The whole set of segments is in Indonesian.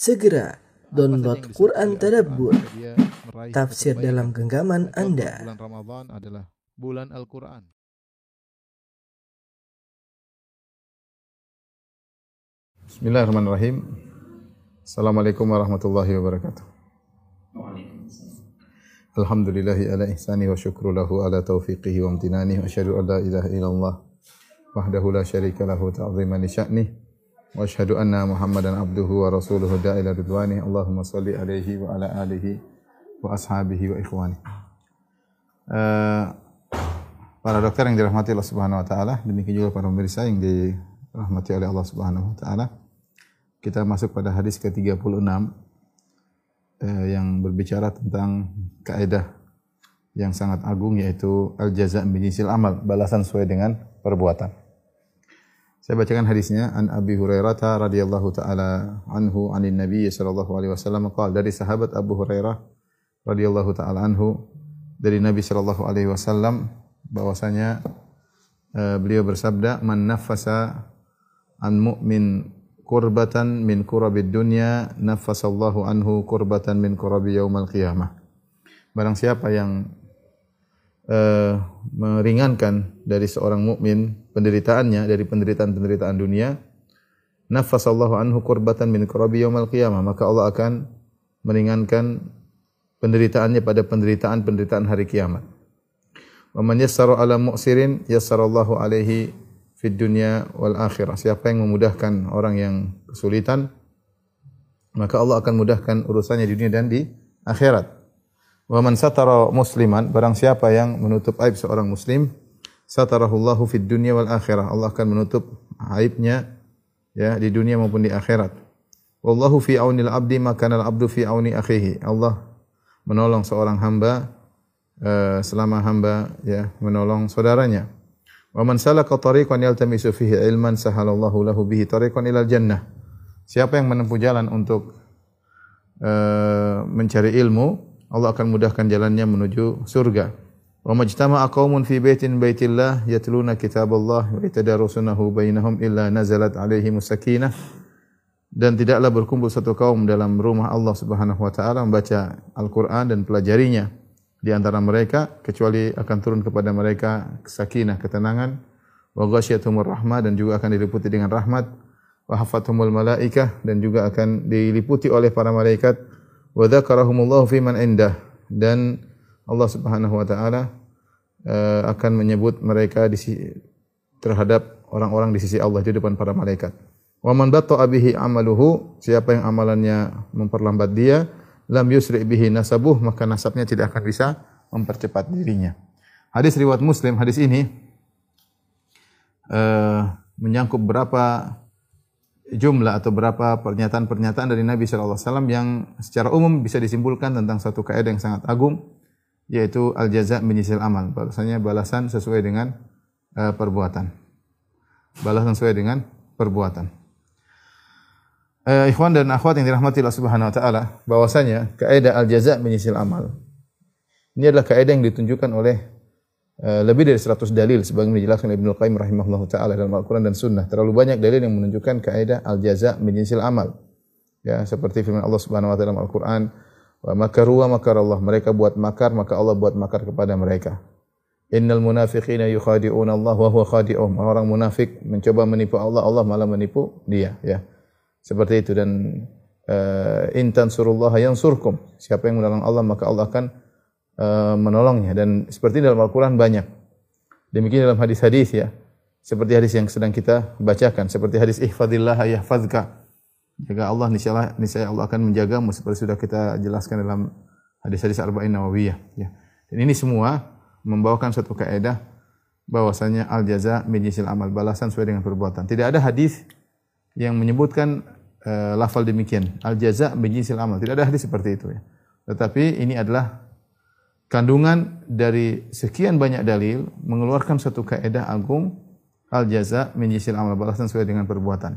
Segera download Quran Tadabbur, tafsir dalam genggaman Anda. Bulan Ramadan adalah bulan Al-Quran. Bismillahirrahmanirrahim. Assalamualaikum warahmatullahi wabarakatuh. Alhamdulillahi ala ihsani wa syukru lahu ala taufiqihi wa amtinani wa asyhadu an la ilaha illallah wahdahu la syarika lahu ta'ziman li sya'nih wa asyhadu anna Muhammadan abduhu wa rasuluhu da'ila ridwani Allahumma salli alaihi wa ala alihi wa ashabihi wa ikhwani. Eh, para dokter yang dirahmati Allah Subhanahu wa taala, demikian juga para pemirsa yang dirahmati oleh Allah Subhanahu wa taala. Kita masuk pada hadis ke-36 eh, yang berbicara tentang kaidah yang sangat agung yaitu al jaza jinsil amal, balasan sesuai dengan perbuatan. Saya bacakan hadisnya an Abi Hurairah radhiyallahu taala anhu anin Nabi sallallahu alaihi wasallam qala dari sahabat Abu Hurairah radhiyallahu taala anhu dari Nabi sallallahu alaihi wasallam bahwasanya eh, beliau bersabda man nafasa an mu'min kurbatan min kurabid dunya nafasallahu anhu kurbatan min kurabi yaumal qiyamah. Barang siapa yang eh, meringankan dari seorang mukmin penderitaannya dari penderitaan-penderitaan dunia, nafasallahu anhu kurbatan min kurabi yaumal qiyamah, maka Allah akan meringankan penderitaannya pada penderitaan-penderitaan hari kiamat. Wa man yassara ala mu'sirin yassarallahu alaihi fid dunya wal akhirah. Siapa yang memudahkan orang yang kesulitan, maka Allah akan mudahkan urusannya di dunia dan di akhirat. Wa man satara musliman, barang siapa yang menutup aib seorang muslim, satarahullahu fid dunya wal akhirah. Allah akan menutup aibnya ya di dunia maupun di akhirat. Wallahu fi aunil abdi maka al abdu fi auni akhihi. Allah menolong seorang hamba eh, selama hamba ya menolong saudaranya. Wa man salaka tariqan yaltamisu fihi ilman sahalallahu lahu bihi tariqan ilal jannah. Siapa yang menempuh jalan untuk uh, mencari ilmu, Allah akan mudahkan jalannya menuju surga. Wa majtama'a qaumun fi baitin baitillah yatluna kitaballah wa yatadarasunahu bainahum illa nazalat alaihimus sakinah. Dan tidaklah berkumpul satu kaum dalam rumah Allah Subhanahu wa taala membaca Al-Qur'an dan pelajarinya di antara mereka kecuali akan turun kepada mereka sakinah ketenangan wa ghasyiyatuhumur rahmah dan juga akan diliputi dengan rahmat wa hafathumul malaikah dan juga akan diliputi oleh para malaikat wa dzakarahumullahu fi man indah dan Allah Subhanahu wa taala uh, akan menyebut mereka di terhadap orang-orang di sisi Allah di depan para malaikat. Wa man batta'a bihi amaluhu siapa yang amalannya memperlambat dia lam yusri bihi nasabuh maka nasabnya tidak akan bisa mempercepat dirinya. Hadis riwayat Muslim, hadis ini uh, menyangkut berapa jumlah atau berapa pernyataan-pernyataan dari Nabi sallallahu alaihi wasallam yang secara umum bisa disimpulkan tentang satu kaidah yang sangat agung yaitu al jaza menyisil amal. Bahasanya balasan sesuai dengan uh, perbuatan. Balasan sesuai dengan perbuatan. Uh, ikhwan dan akhwat yang dirahmati Allah Subhanahu wa taala, bahwasanya kaidah al-jaza menyisil amal. Ini adalah kaidah yang ditunjukkan oleh lebih dari 100 dalil sebagaimana dijelaskan Ibnu Qayyim rahimahullahu taala dalam Al-Qur'an dan Sunnah. Terlalu banyak dalil yang menunjukkan kaidah al-jaza menyisil amal. Ya, seperti firman Allah Subhanahu wa taala dalam Al-Qur'an, "Wa makaru wa makarallah." Mereka buat makar, maka Allah buat makar kepada mereka. Innal munafiqina yukhadi'una Allah wa huwa khadi'uhum. Orang munafik mencoba menipu Allah, Allah malah menipu dia, ya. Seperti itu dan uh, intan surullah yansurkum. Siapa yang menolong Allah maka Allah akan uh, menolongnya dan seperti dalam Al-Qur'an banyak. Demikian dalam hadis-hadis ya. Seperti hadis yang sedang kita bacakan, seperti hadis ihfadillah yahfazka. Jaga Allah niscaya niscaya Allah akan menjagamu seperti sudah kita jelaskan dalam hadis-hadis arba'in nawawiyah ya. Dan ini semua membawakan suatu kaidah bahwasanya al jaza min amal, balasan sesuai dengan perbuatan. Tidak ada hadis yang menyebutkan uh, lafal demikian al jaza bijinsil amal tidak ada hadis seperti itu ya tetapi ini adalah kandungan dari sekian banyak dalil mengeluarkan satu kaidah agung al jaza bijinsil amal balasan sesuai dengan perbuatan.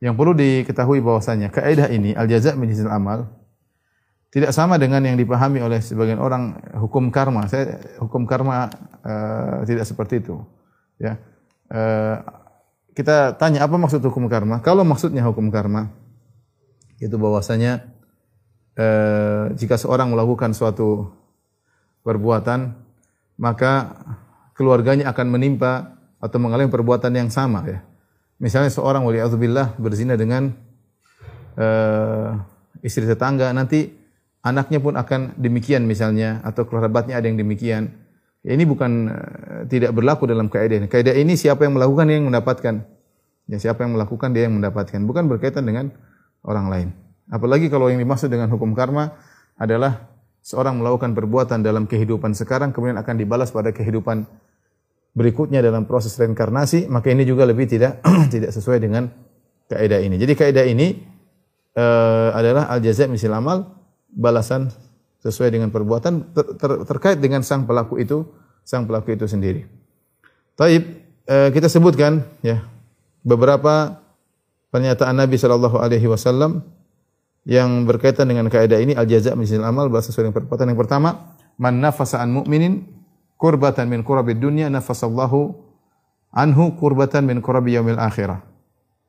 Yang perlu diketahui bahwasanya kaidah ini al jaza bijinsil amal tidak sama dengan yang dipahami oleh sebagian orang hukum karma. Saya hukum karma uh, tidak seperti itu ya. Uh, kita tanya apa maksud hukum karma? Kalau maksudnya hukum karma, Itu bahwasanya eh, jika seorang melakukan suatu perbuatan maka keluarganya akan menimpa atau mengalami perbuatan yang sama ya. Misalnya seorang wali'adzubillah berzina dengan eh, istri tetangga nanti anaknya pun akan demikian misalnya atau kerabatnya ada yang demikian. Ini bukan eh, tidak berlaku dalam kaidah. Kaidah ini siapa yang melakukan dia yang mendapatkan. Ya siapa yang melakukan dia yang mendapatkan, bukan berkaitan dengan orang lain. Apalagi kalau yang dimaksud dengan hukum karma adalah seorang melakukan perbuatan dalam kehidupan sekarang kemudian akan dibalas pada kehidupan berikutnya dalam proses reinkarnasi, maka ini juga lebih tidak tidak sesuai dengan kaidah ini. Jadi kaidah ini uh, adalah al jaza misil amal, balasan sesuai dengan perbuatan ter, ter, terkait dengan sang pelaku itu, sang pelaku itu sendiri. Taib uh, kita sebutkan ya beberapa pernyataan Nabi Wasallam yang berkaitan dengan kaidah ini al jaza misil amal bahasa sesuai perbuatan yang pertama man nafasa an mu'minin kurbatan min kurabid dunya nafasallahu anhu kurbatan min kurabi yaumil akhirah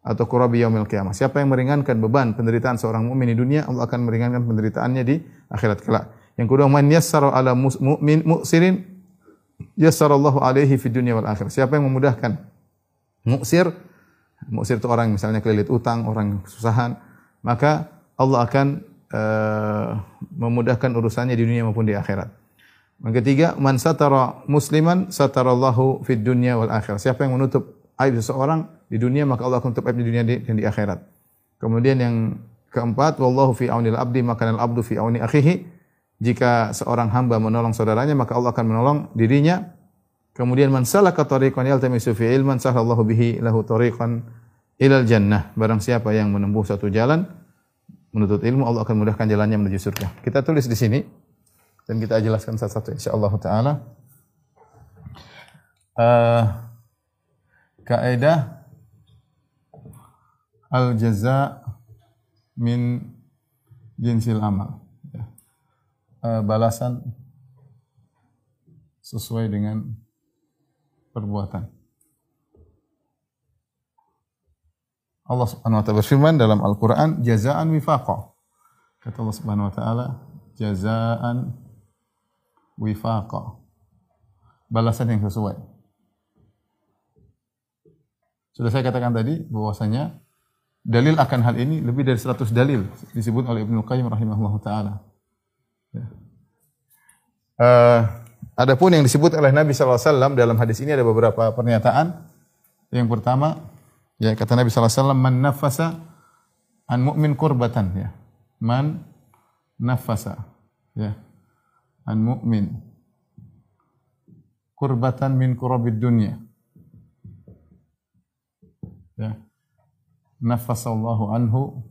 atau kurabi yaumil qiyamah. Siapa yang meringankan beban penderitaan seorang mukmin di dunia Allah akan meringankan penderitaannya di akhirat kelak. Yang kedua man yassara ala mu'min mu'sirin yassarallahu alaihi fid dunya wal akhirah. Siapa yang memudahkan mu'sir Muksir itu orang misalnya kelilit utang, orang kesusahan, maka Allah akan uh, memudahkan urusannya di dunia maupun di akhirat. Yang ketiga, man satara musliman satarallahu fid dunya wal akhirah. Siapa yang menutup aib seseorang di dunia maka Allah akan tutup aib di dunia dan di akhirat. Kemudian yang keempat, wallahu fi aunil abdi maka abdu fi auni akhihi. Jika seorang hamba menolong saudaranya maka Allah akan menolong dirinya. Kemudian man salaka tariqan yaltamisu fi ilman sahallahu bihi lahu tariqan ilal jannah. Barang siapa yang menempuh satu jalan menuntut ilmu, Allah akan mudahkan jalannya menuju surga. Kita tulis di sini dan kita jelaskan satu-satu insyaallah taala. Uh, kaidah al jaza min jinsil amal. Uh, balasan sesuai dengan perbuatan. Allah Subhanahu wa taala berfirman dalam Al-Qur'an jazaan wifaqa. Kata Allah Subhanahu wa taala jazaan wifaqa. Balasan yang sesuai. Sudah saya katakan tadi bahwasanya dalil akan hal ini lebih dari 100 dalil disebut oleh Ibnu Qayyim rahimahullah taala. Ya. Uh, Adapun yang disebut oleh Nabi SAW dalam hadis ini ada beberapa pernyataan. Yang pertama, ya kata Nabi SAW, man nafasa an mu'min kurbatan. Ya. Man nafasa. Ya. An mu'min kurbatan min kurabid dunya. Ya. Nafasallahu anhu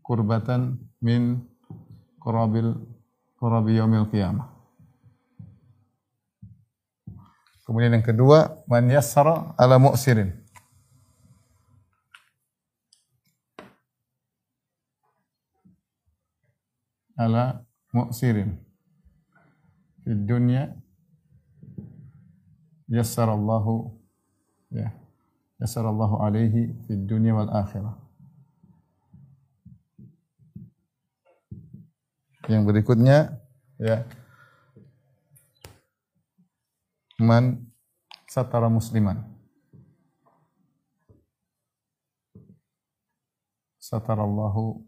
kurbatan min kurabil Qurabi yaumil qiyamah. Kemudian yang kedua, man yassara ala mu'sirin. Ala mu'sirin. Di dunia yassara Allahu ya yassara Allahu alaihi di dunia wal akhirah. Yang berikutnya ya man satara musliman. Satarallahu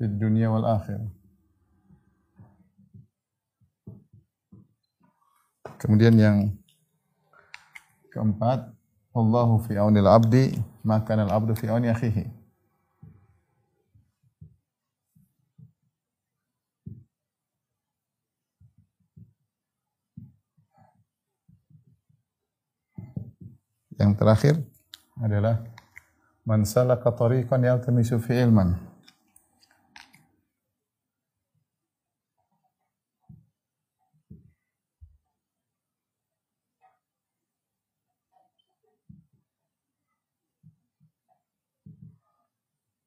fid dunya wal akhirah. Kemudian yang keempat, Allahu fi aunil abdi, maka al abdu fi auni akhihi. Yang terakhir adalah man salaka tariqan yaltamisu fi ilman.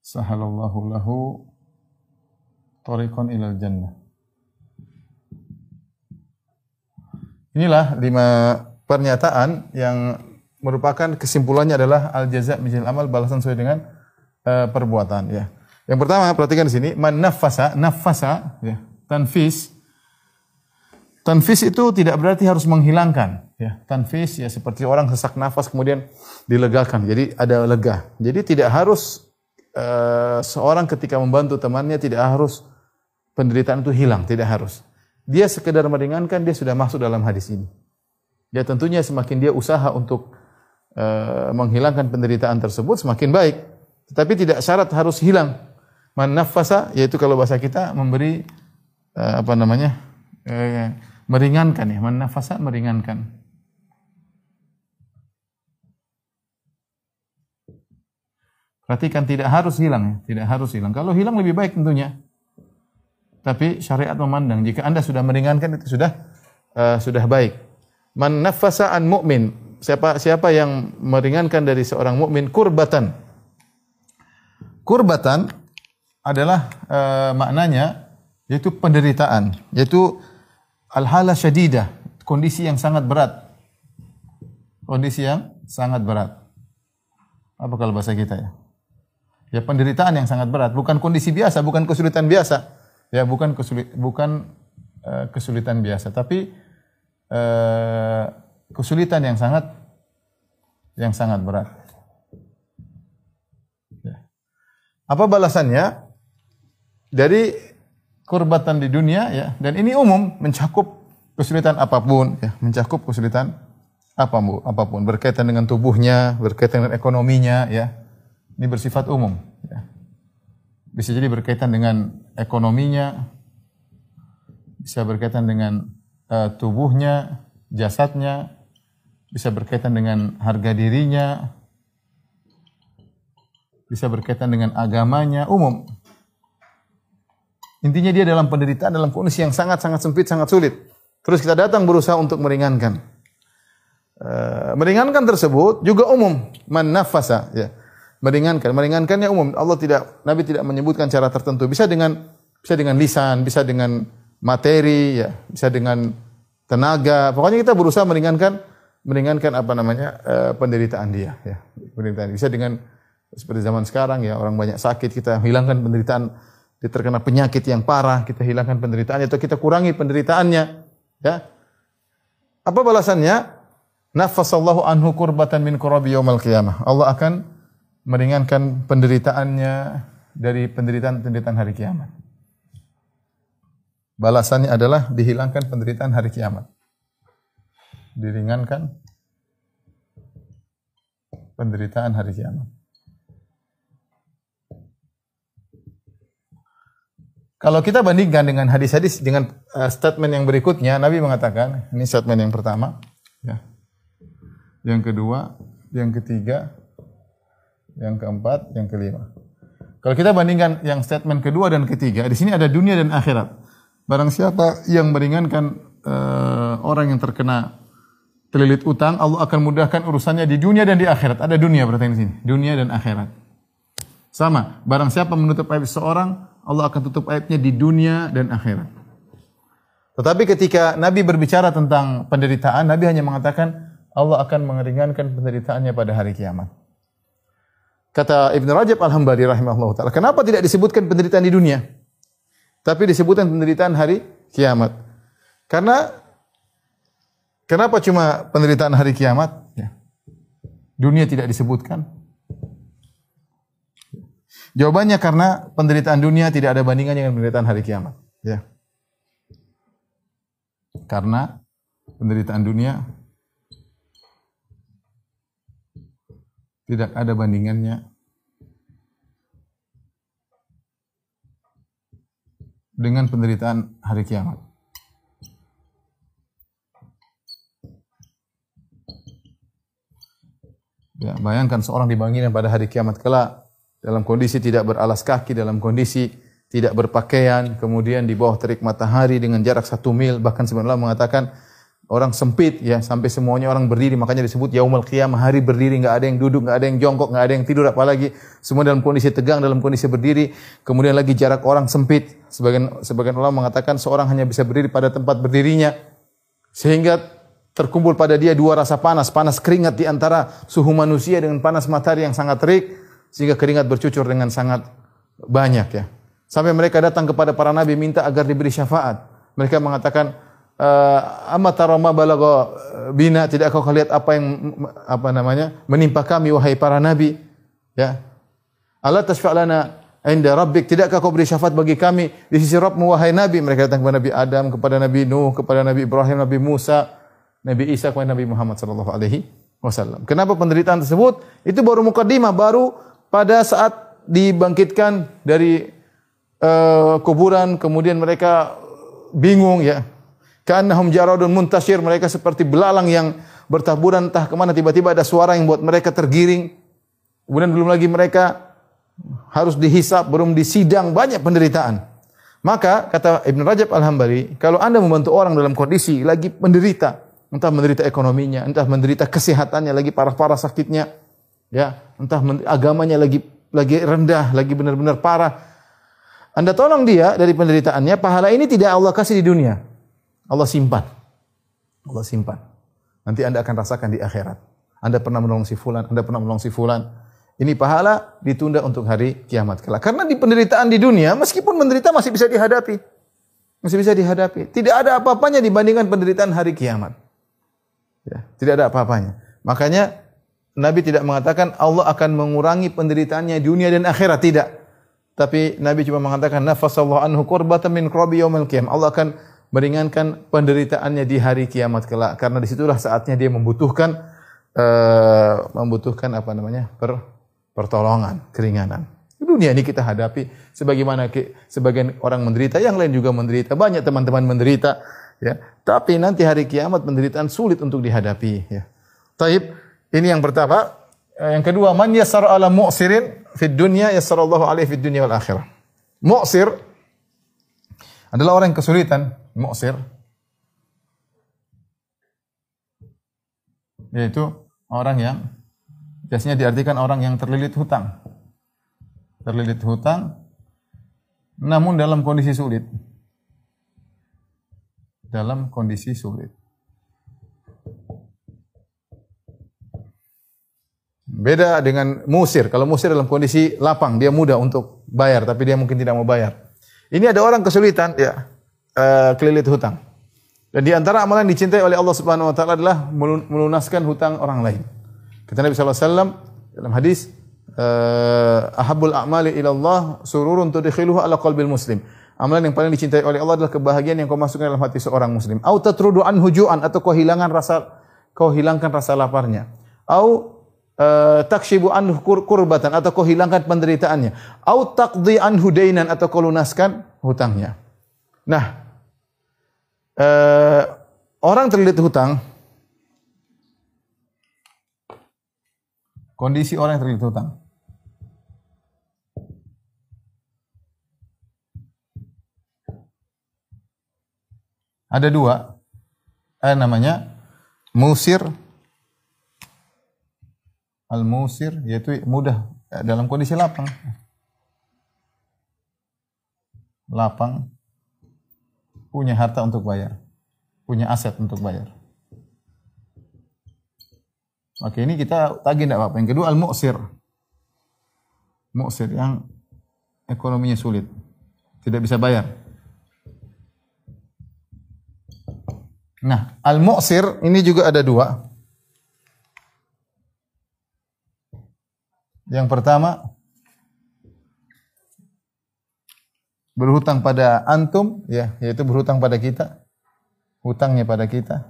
Sahalallahu lahu tariqan ilal jannah. Inilah lima pernyataan yang merupakan kesimpulannya adalah al jaza misal amal balasan sesuai dengan eh, perbuatan ya. Yang pertama perhatikan di sini man nafasa nafasa ya. Tanfis Tanfis itu tidak berarti harus menghilangkan ya. Tanfis ya seperti orang sesak nafas kemudian dilegakan. Jadi ada lega. Jadi tidak harus eh, seorang ketika membantu temannya tidak harus penderitaan itu hilang, tidak harus. Dia sekedar meringankan dia sudah masuk dalam hadis ini. Ya tentunya semakin dia usaha untuk eh, menghilangkan penderitaan tersebut semakin baik. Tetapi tidak syarat harus hilang. Man nafasa yaitu kalau bahasa kita memberi eh, apa namanya? eh, meringankan ya. Man nafasa meringankan. Perhatikan tidak harus hilang ya, tidak harus hilang. Kalau hilang lebih baik tentunya. Tapi syariat memandang jika Anda sudah meringankan itu sudah uh, sudah baik. Man nafasa an. Siapa siapa yang meringankan dari seorang mukmin kurbatan. Kurbatan adalah uh, maknanya yaitu penderitaan, yaitu al-hala syadidah, kondisi yang sangat berat. Kondisi yang sangat berat. Apa kalau bahasa kita ya? Ya penderitaan yang sangat berat, bukan kondisi biasa, bukan kesulitan biasa. Ya, bukan kesulit bukan uh, kesulitan biasa, tapi uh, kesulitan yang sangat yang sangat berat. Ya. Apa balasannya? Dari kurbatan di dunia ya, dan ini umum mencakup kesulitan apa pun ya, mencakup kesulitan apa pun, apa pun berkaitan dengan tubuhnya, berkaitan dengan ekonominya ya. Ini bersifat umum ya. Bisa jadi berkaitan dengan ekonominya, bisa berkaitan dengan uh, tubuhnya, jasadnya, bisa berkaitan dengan harga dirinya, bisa berkaitan dengan agamanya, umum. Intinya dia dalam penderitaan, dalam kondisi yang sangat-sangat sempit, sangat sulit. Terus kita datang berusaha untuk meringankan. Uh, meringankan tersebut juga umum, man nafasa, ya meringankan. Meringankannya umum. Allah tidak Nabi tidak menyebutkan cara tertentu. Bisa dengan bisa dengan lisan, bisa dengan materi, ya, bisa dengan tenaga. Pokoknya kita berusaha meringankan meringankan apa namanya uh, penderitaan dia, ya. Penderitaan. Bisa dengan seperti zaman sekarang ya orang banyak sakit kita hilangkan penderitaan dia terkena penyakit yang parah kita hilangkan penderitaannya atau kita kurangi penderitaannya ya apa balasannya nafasallahu anhu kurbatan min kurabi yaumal qiyamah Allah akan meringankan penderitaannya dari penderitaan-penderitaan hari kiamat. Balasannya adalah dihilangkan penderitaan hari kiamat. Diringankan penderitaan hari kiamat. Kalau kita bandingkan dengan hadis-hadis dengan uh, statement yang berikutnya, Nabi mengatakan, ini statement yang pertama, ya. Yang kedua, yang ketiga, yang keempat, yang kelima. Kalau kita bandingkan yang statement kedua dan ketiga, di sini ada dunia dan akhirat. Barang siapa yang meringankan uh, orang yang terkena terlilit utang, Allah akan mudahkan urusannya di dunia dan di akhirat. Ada dunia berarti di sini, dunia dan akhirat. Sama, barang siapa menutup aib seorang, Allah akan tutup aibnya di dunia dan akhirat. Tetapi ketika Nabi berbicara tentang penderitaan, Nabi hanya mengatakan Allah akan meringankan penderitaannya pada hari kiamat. Kata Ibn Rajab Al-Hambali rahimahullah ta'ala. Kenapa tidak disebutkan penderitaan di dunia? Tapi disebutkan penderitaan hari kiamat. Karena kenapa cuma penderitaan hari kiamat? Ya. Dunia tidak disebutkan. Jawabannya karena penderitaan dunia tidak ada bandingannya dengan penderitaan hari kiamat. Ya. Karena penderitaan dunia tidak ada bandingannya dengan penderitaan hari kiamat. Ya, bayangkan seorang dibangkitkan pada hari kiamat kelak dalam kondisi tidak beralas kaki, dalam kondisi tidak berpakaian, kemudian di bawah terik matahari dengan jarak satu mil, bahkan sebenarnya mengatakan orang sempit ya sampai semuanya orang berdiri. Makanya disebut yaumul qiyamah hari berdiri nggak ada yang duduk nggak ada yang jongkok nggak ada yang tidur apalagi semua dalam kondisi tegang dalam kondisi berdiri. Kemudian lagi jarak orang sempit. Sebagian sebagian ulama mengatakan seorang hanya bisa berdiri pada tempat berdirinya sehingga terkumpul pada dia dua rasa panas panas keringat di antara suhu manusia dengan panas matahari yang sangat terik sehingga keringat bercucur dengan sangat banyak ya. Sampai mereka datang kepada para nabi minta agar diberi syafaat. Mereka mengatakan, eh, "Amma tara ma balagha bina?" Tidak kau lihat apa yang apa namanya? menimpa kami wahai para nabi? Ya. Allah tasfa'lana inda rabbik tidakkah kau beri syafaat bagi kami di sisi Rabbmu wahai nabi mereka datang kepada Nabi Adam kepada Nabi Nuh kepada Nabi Ibrahim Nabi Musa Nabi Isa kepada Nabi Muhammad sallallahu alaihi wasallam. Kenapa penderitaan tersebut? Itu baru mukadimah baru pada saat dibangkitkan dari uh, kuburan kemudian mereka bingung ya. Kanahum jaradun muntasir mereka seperti belalang yang bertaburan entah ke mana tiba-tiba ada suara yang buat mereka tergiring. Kemudian belum lagi mereka harus dihisap, belum disidang, banyak penderitaan. Maka kata Ibn Rajab Al-Hambali, kalau Anda membantu orang dalam kondisi lagi menderita, entah menderita ekonominya, entah menderita kesehatannya lagi parah-parah sakitnya, ya, entah agamanya lagi lagi rendah, lagi benar-benar parah. Anda tolong dia dari penderitaannya, pahala ini tidak Allah kasih di dunia. Allah simpan. Allah simpan. Nanti Anda akan rasakan di akhirat. Anda pernah menolong si fulan, Anda pernah menolong si fulan, ini pahala ditunda untuk hari kiamat kelak. Karena di penderitaan di dunia, meskipun menderita masih bisa dihadapi. Masih bisa dihadapi. Tidak ada apa-apanya dibandingkan penderitaan hari kiamat. Ya, tidak ada apa-apanya. Makanya Nabi tidak mengatakan Allah akan mengurangi penderitaannya di dunia dan akhirat. Tidak. Tapi Nabi cuma mengatakan nafasallahu anhu qurbatan min qurabi yaumil qiyam. Allah akan meringankan penderitaannya di hari kiamat kelak karena di situlah saatnya dia membutuhkan uh, membutuhkan apa namanya per pertolongan, keringanan. Dunia ini kita hadapi sebagaimana sebagian orang menderita, yang lain juga menderita, banyak teman-teman menderita, ya. Tapi nanti hari kiamat penderitaan sulit untuk dihadapi, ya. Taib, ini yang pertama. Eh, yang kedua, man yassar ala mu'sirin fid dunya yassarallahu alaihi fid dunya wal akhirah. Mu'sir adalah orang yang kesulitan, mu'sir. Yaitu orang yang Biasanya diartikan orang yang terlilit hutang. Terlilit hutang, namun dalam kondisi sulit. Dalam kondisi sulit. Beda dengan musir. Kalau musir dalam kondisi lapang, dia mudah untuk bayar, tapi dia mungkin tidak mau bayar. Ini ada orang kesulitan, ya, uh, kelilit hutang. Dan di antara amalan yang dicintai oleh Allah Subhanahu wa taala adalah melunaskan hutang orang lain. Kata Nabi SAW dalam hadis, uh, ahabul a'mali ila Allah sururun tudkhiluhu ala qalbil muslim. Amalan yang paling dicintai oleh Allah adalah kebahagiaan yang kau masukkan dalam hati seorang muslim. Au tatrudu an hujuan atau kau hilangkan rasa kau hilangkan rasa laparnya. Au uh, takshibu an kurbatan atau kau hilangkan penderitaannya. Au taqdi an hudainan atau kau lunaskan hutangnya. Nah, uh, orang terlilit hutang Kondisi orang yang terlilit hutang. Ada dua. Ada namanya musir. Al-musir, yaitu mudah dalam kondisi lapang. Lapang. Punya harta untuk bayar. Punya aset untuk bayar. Maka ini kita tagih tidak apa-apa. Yang kedua al-mu'sir. Mu'sir yang ekonominya sulit. Tidak bisa bayar. Nah, al-mu'sir ini juga ada dua. Yang pertama berhutang pada antum ya, yaitu berhutang pada kita. Hutangnya pada kita.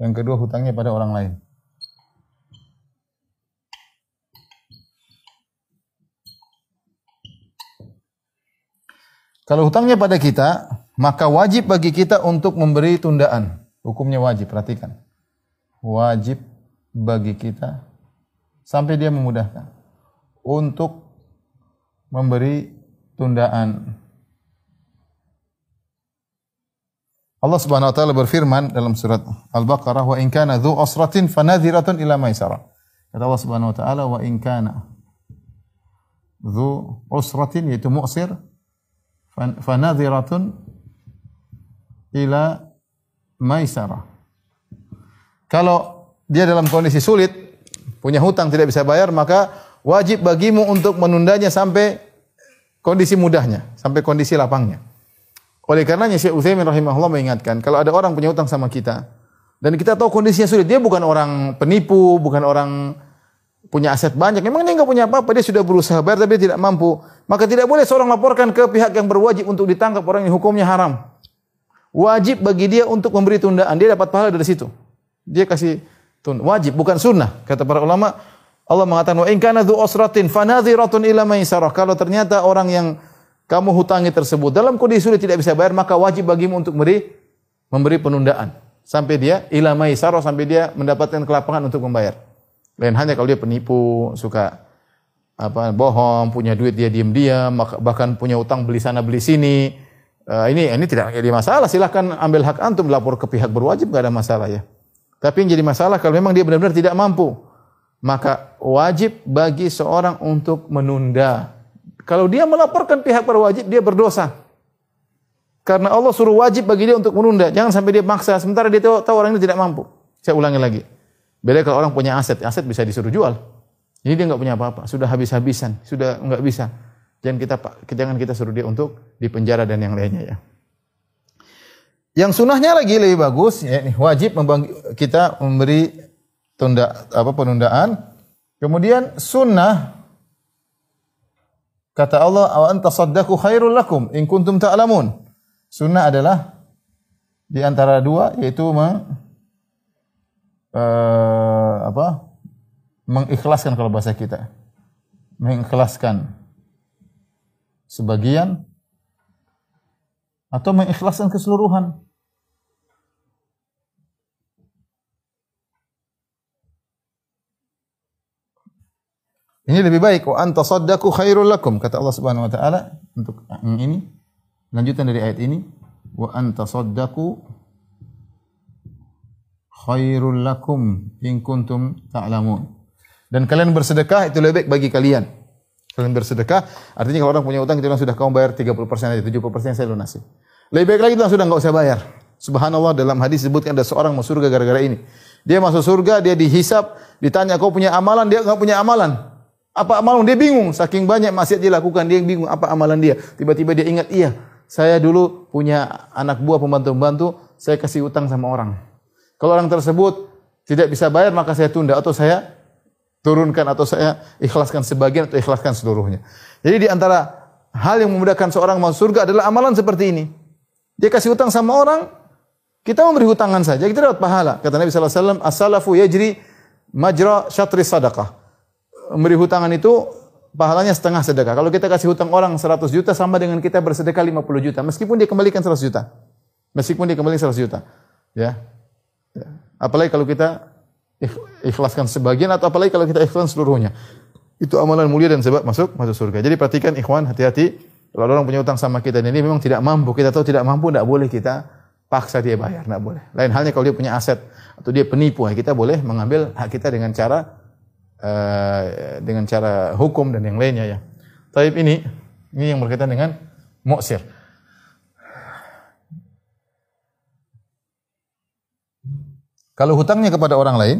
Yang kedua hutangnya pada orang lain. Kalau hutangnya pada kita, maka wajib bagi kita untuk memberi tundaan. Hukumnya wajib, perhatikan. Wajib bagi kita sampai dia memudahkan untuk memberi tundaan. Allah Subhanahu wa taala berfirman dalam surat Al-Baqarah wa in kana dzu usratin fanadhiratun ila maisara. Kata Allah Subhanahu wa taala wa in kana dzu usratin yaitu mu'sir fanadhiratun ila maisara. Kalau dia dalam kondisi sulit, punya hutang tidak bisa bayar, maka wajib bagimu untuk menundanya sampai kondisi mudahnya, sampai kondisi lapangnya. Oleh karenanya Syekh Utsaimin rahimahullah mengingatkan, kalau ada orang punya hutang sama kita dan kita tahu kondisinya sulit, dia bukan orang penipu, bukan orang punya aset banyak, memang dia nggak punya apa-apa, dia sudah berusaha bayar tapi dia tidak mampu, maka tidak boleh seorang laporkan ke pihak yang berwajib untuk ditangkap orang yang hukumnya haram. Wajib bagi dia untuk memberi tundaan, dia dapat pahala dari situ. Dia kasih tunda, wajib bukan sunnah. Kata para ulama, Allah mengatakan wa in kana dzu usratin fanadhiratun ila maisarah. Kalau ternyata orang yang kamu hutangi tersebut dalam kondisi sulit tidak bisa bayar, maka wajib bagimu untuk memberi memberi penundaan sampai dia ila maisarah sampai dia mendapatkan kelapangan untuk membayar. Lain hanya kalau dia penipu, suka apa bohong, punya duit dia diam-diam, bahkan punya utang beli sana beli sini. Uh, ini ini tidak jadi masalah. Silahkan ambil hak antum lapor ke pihak berwajib, gak ada masalah ya. Tapi yang jadi masalah kalau memang dia benar-benar tidak mampu, maka wajib bagi seorang untuk menunda kalau dia melaporkan pihak berwajib, dia berdosa. Karena Allah suruh wajib bagi dia untuk menunda. Jangan sampai dia maksa. Sementara dia tahu, tahu orang ini tidak mampu. Saya ulangi lagi. Beda kalau orang punya aset. Aset bisa disuruh jual. Ini dia nggak punya apa-apa. Sudah habis-habisan. Sudah nggak bisa. Jangan kita jangan kita suruh dia untuk dipenjara dan yang lainnya ya. Yang sunahnya lagi lebih bagus, ya, wajib kita memberi tunda apa penundaan. Kemudian sunnah Kata Allah, "Wa anta saddaqu khairul lakum in kuntum ta'lamun." Sunnah adalah di antara dua yaitu meng, uh, apa? mengikhlaskan kalau bahasa kita. Mengikhlaskan sebagian atau mengikhlaskan keseluruhan. Ini lebih baik wa anta saddaqu khairul lakum kata Allah Subhanahu wa taala untuk ini lanjutan dari ayat ini wa anta saddaqu khairul lakum in kuntum ta'lamun. Dan kalian bersedekah itu lebih baik bagi kalian. Kalian bersedekah artinya kalau orang punya utang kita sudah kamu bayar 30% aja, 70% saya lunasi. Lebih baik lagi itu sudah enggak usah bayar. Subhanallah dalam hadis disebutkan ada seorang masuk surga gara-gara ini. Dia masuk surga, dia dihisap, ditanya kau punya amalan, dia enggak punya amalan. Apa amalan? Dia bingung. Saking banyak maksiat dia lakukan, dia bingung apa amalan dia. Tiba-tiba dia ingat, iya, saya dulu punya anak buah pembantu-pembantu, saya kasih utang sama orang. Kalau orang tersebut tidak bisa bayar, maka saya tunda atau saya turunkan atau saya ikhlaskan sebagian atau ikhlaskan seluruhnya. Jadi di antara hal yang memudahkan seorang masuk surga adalah amalan seperti ini. Dia kasih utang sama orang, kita memberi hutangan saja, kita dapat pahala. Kata Nabi sallallahu alaihi wasallam, "As-salafu yajri majra syatri sadaqah." memberi hutangan itu pahalanya setengah sedekah. Kalau kita kasih hutang orang 100 juta sama dengan kita bersedekah 50 juta. Meskipun dia kembalikan 100 juta. Meskipun dia kembali 100 juta. Ya. Ya. Apalagi kalau kita ikhlaskan sebagian atau apalagi kalau kita ikhlaskan seluruhnya. Itu amalan mulia dan sebab masuk masuk surga. Jadi perhatikan ikhwan hati-hati kalau orang punya hutang sama kita dan ini memang tidak mampu, kita tahu tidak mampu, tidak boleh kita paksa dia bayar, tidak boleh. Lain halnya kalau dia punya aset atau dia penipu, kita boleh mengambil hak kita dengan cara uh, dengan cara hukum dan yang lainnya ya. Taib ini ini yang berkaitan dengan muksir. Kalau hutangnya kepada orang lain,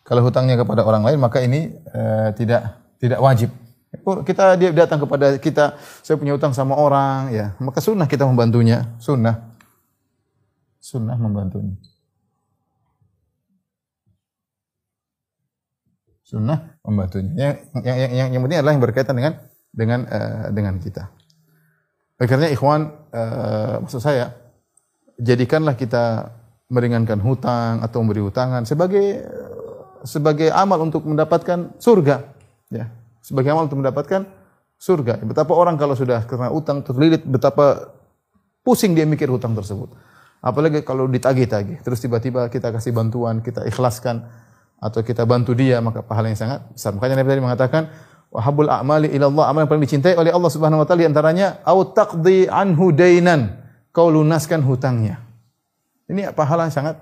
kalau hutangnya kepada orang lain maka ini uh, tidak tidak wajib. Kita dia datang kepada kita, saya punya hutang sama orang, ya maka sunnah kita membantunya, sunnah, sunnah membantunya. sunnah membantunya. Yang yang yang, yang penting adalah yang berkaitan dengan dengan uh, dengan kita. Akhirnya ikhwan uh, maksud saya jadikanlah kita meringankan hutang atau memberi hutangan sebagai sebagai amal untuk mendapatkan surga ya. Sebagai amal untuk mendapatkan surga. Betapa orang kalau sudah kena utang terlilit betapa pusing dia mikir hutang tersebut. Apalagi kalau ditagih-tagih terus tiba-tiba kita kasih bantuan kita ikhlaskan atau kita bantu dia maka pahala yang sangat besar. Makanya Nabi tadi mengatakan wahabul a'mali ila Allah amal yang paling dicintai oleh Allah Subhanahu wa taala antaranya au taqdi anhu dainan. Kau lunaskan hutangnya. Ini pahala yang sangat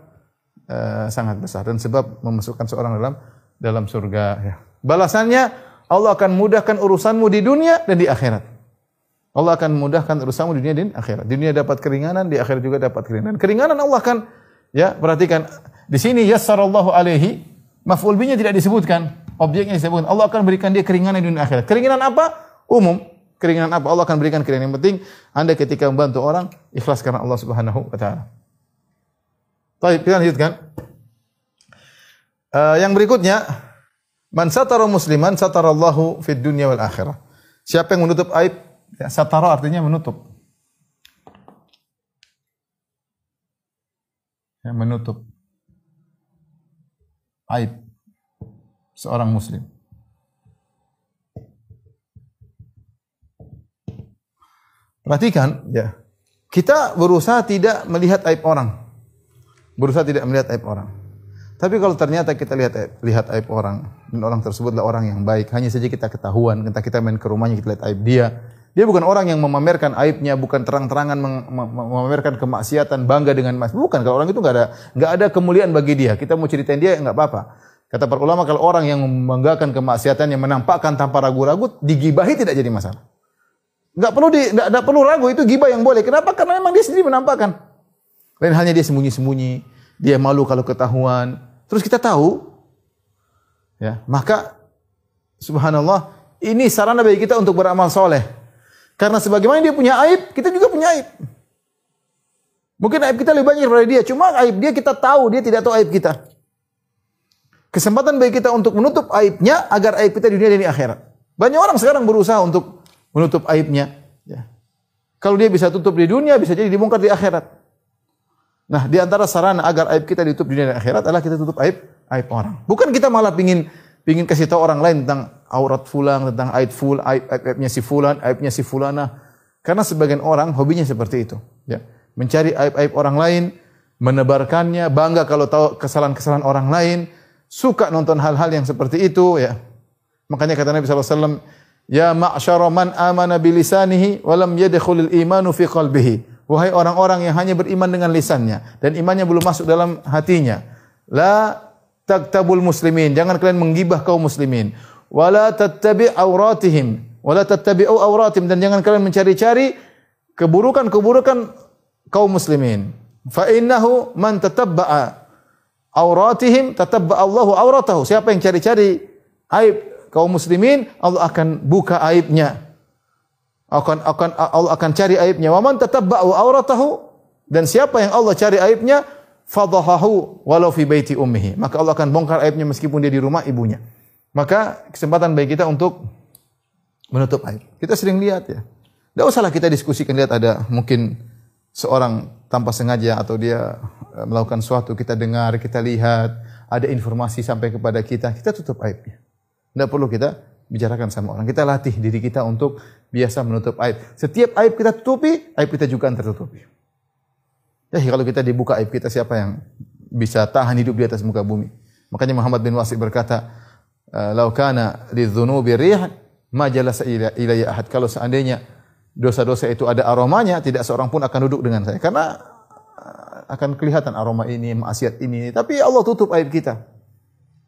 uh, sangat besar dan sebab memasukkan seorang dalam dalam surga ya. Balasannya Allah akan mudahkan urusanmu di dunia dan di akhirat. Allah akan mudahkan urusanmu di dunia dan di akhirat. Di dunia dapat keringanan, di akhirat juga dapat keringanan. Keringanan Allah akan ya perhatikan Di sini yassarallahu alaihi maf'ul bihi tidak disebutkan, objeknya disebutkan. Allah akan berikan dia keringanan di dunia akhirat. Keringanan apa? Umum. Keringanan apa? Allah akan berikan keringanan. Yang penting Anda ketika membantu orang ikhlas karena Allah Subhanahu wa taala. Baik, kita lanjutkan. Uh, yang berikutnya, man satara musliman satarallahu fid dunya wal akhirah. Siapa yang menutup aib? Ya, satara artinya menutup. Ya, menutup aib seorang muslim. Perhatikan, ya. Kita berusaha tidak melihat aib orang. Berusaha tidak melihat aib orang. Tapi kalau ternyata kita lihat aib, lihat aib orang dan orang tersebutlah orang yang baik, hanya saja kita ketahuan, kita kita main ke rumahnya kita lihat aib dia. Dia bukan orang yang memamerkan aibnya, bukan terang-terangan memamerkan kemaksiatan, bangga dengan mas. Bukan kalau orang itu nggak ada nggak ada kemuliaan bagi dia. Kita mau ceritain dia nggak apa-apa. Kata para ulama kalau orang yang membanggakan kemaksiatan yang menampakkan tanpa ragu-ragu digibahi tidak jadi masalah. Nggak perlu di nggak perlu ragu itu gibah yang boleh. Kenapa? Karena memang dia sendiri menampakkan. Lain halnya dia sembunyi-sembunyi, dia malu kalau ketahuan. Terus kita tahu, ya maka subhanallah ini sarana bagi kita untuk beramal soleh. Karena sebagaimana dia punya aib, kita juga punya aib. Mungkin aib kita lebih banyak daripada dia, cuma aib dia kita tahu, dia tidak tahu aib kita. Kesempatan bagi kita untuk menutup aibnya agar aib kita di dunia dan di akhirat. Banyak orang sekarang berusaha untuk menutup aibnya. Ya. Kalau dia bisa tutup di dunia, bisa jadi dibongkar di akhirat. Nah, di antara sarana agar aib kita ditutup di dunia dan akhirat adalah kita tutup aib aib orang. Bukan kita malah pingin pingin kasih tahu orang lain tentang aurat fulan, tentang aib ful, aib, aib aibnya si fulan, aibnya si fulana. Karena sebagian orang hobinya seperti itu. Ya. Mencari aib-aib orang lain, menebarkannya, bangga kalau tahu kesalahan-kesalahan orang lain, suka nonton hal-hal yang seperti itu ya. Makanya kata Nabi SAW, Ya ma'syara man amana bilisanihi walam yadkhulul imanu fi qalbihi. Wahai orang-orang yang hanya beriman dengan lisannya dan imannya belum masuk dalam hatinya. La taktabul muslimin. Jangan kalian menggibah kaum muslimin. Wala tattabi' auratihim. Wala tattabi'u auratim. Dan jangan kalian mencari-cari keburukan-keburukan kaum muslimin. Fa innahu man tatabba'a auratihim tatabba Allahu auratahu. Siapa yang cari-cari aib kaum muslimin, Allah akan buka aibnya. Akan akan Allah akan cari aibnya. Wa man tatabba auratahu dan siapa yang Allah cari aibnya, fadahahu walau fi baiti ummihi. Maka Allah akan bongkar aibnya meskipun dia di rumah ibunya. Maka kesempatan bagi kita untuk menutup aib. Kita sering lihat ya. Tidak usahlah kita diskusikan lihat ada mungkin seorang tanpa sengaja atau dia Eh, melakukan suatu, kita dengar, kita lihat, ada informasi sampai kepada kita, kita tutup aibnya. Tidak perlu kita bicarakan sama orang. Kita latih diri kita untuk biasa menutup aib. Setiap aib kita tutupi, aib kita juga akan tertutupi. Ya, kalau kita dibuka aib kita, siapa yang bisa tahan hidup di atas muka bumi? Makanya Muhammad bin Wasi berkata, eh, "Laukana lidzunubi rih ma jalasa ilayya ahad." Kalau seandainya dosa-dosa itu ada aromanya, tidak seorang pun akan duduk dengan saya. Karena akan kelihatan aroma ini, maksiat ini, tapi Allah tutup aib kita.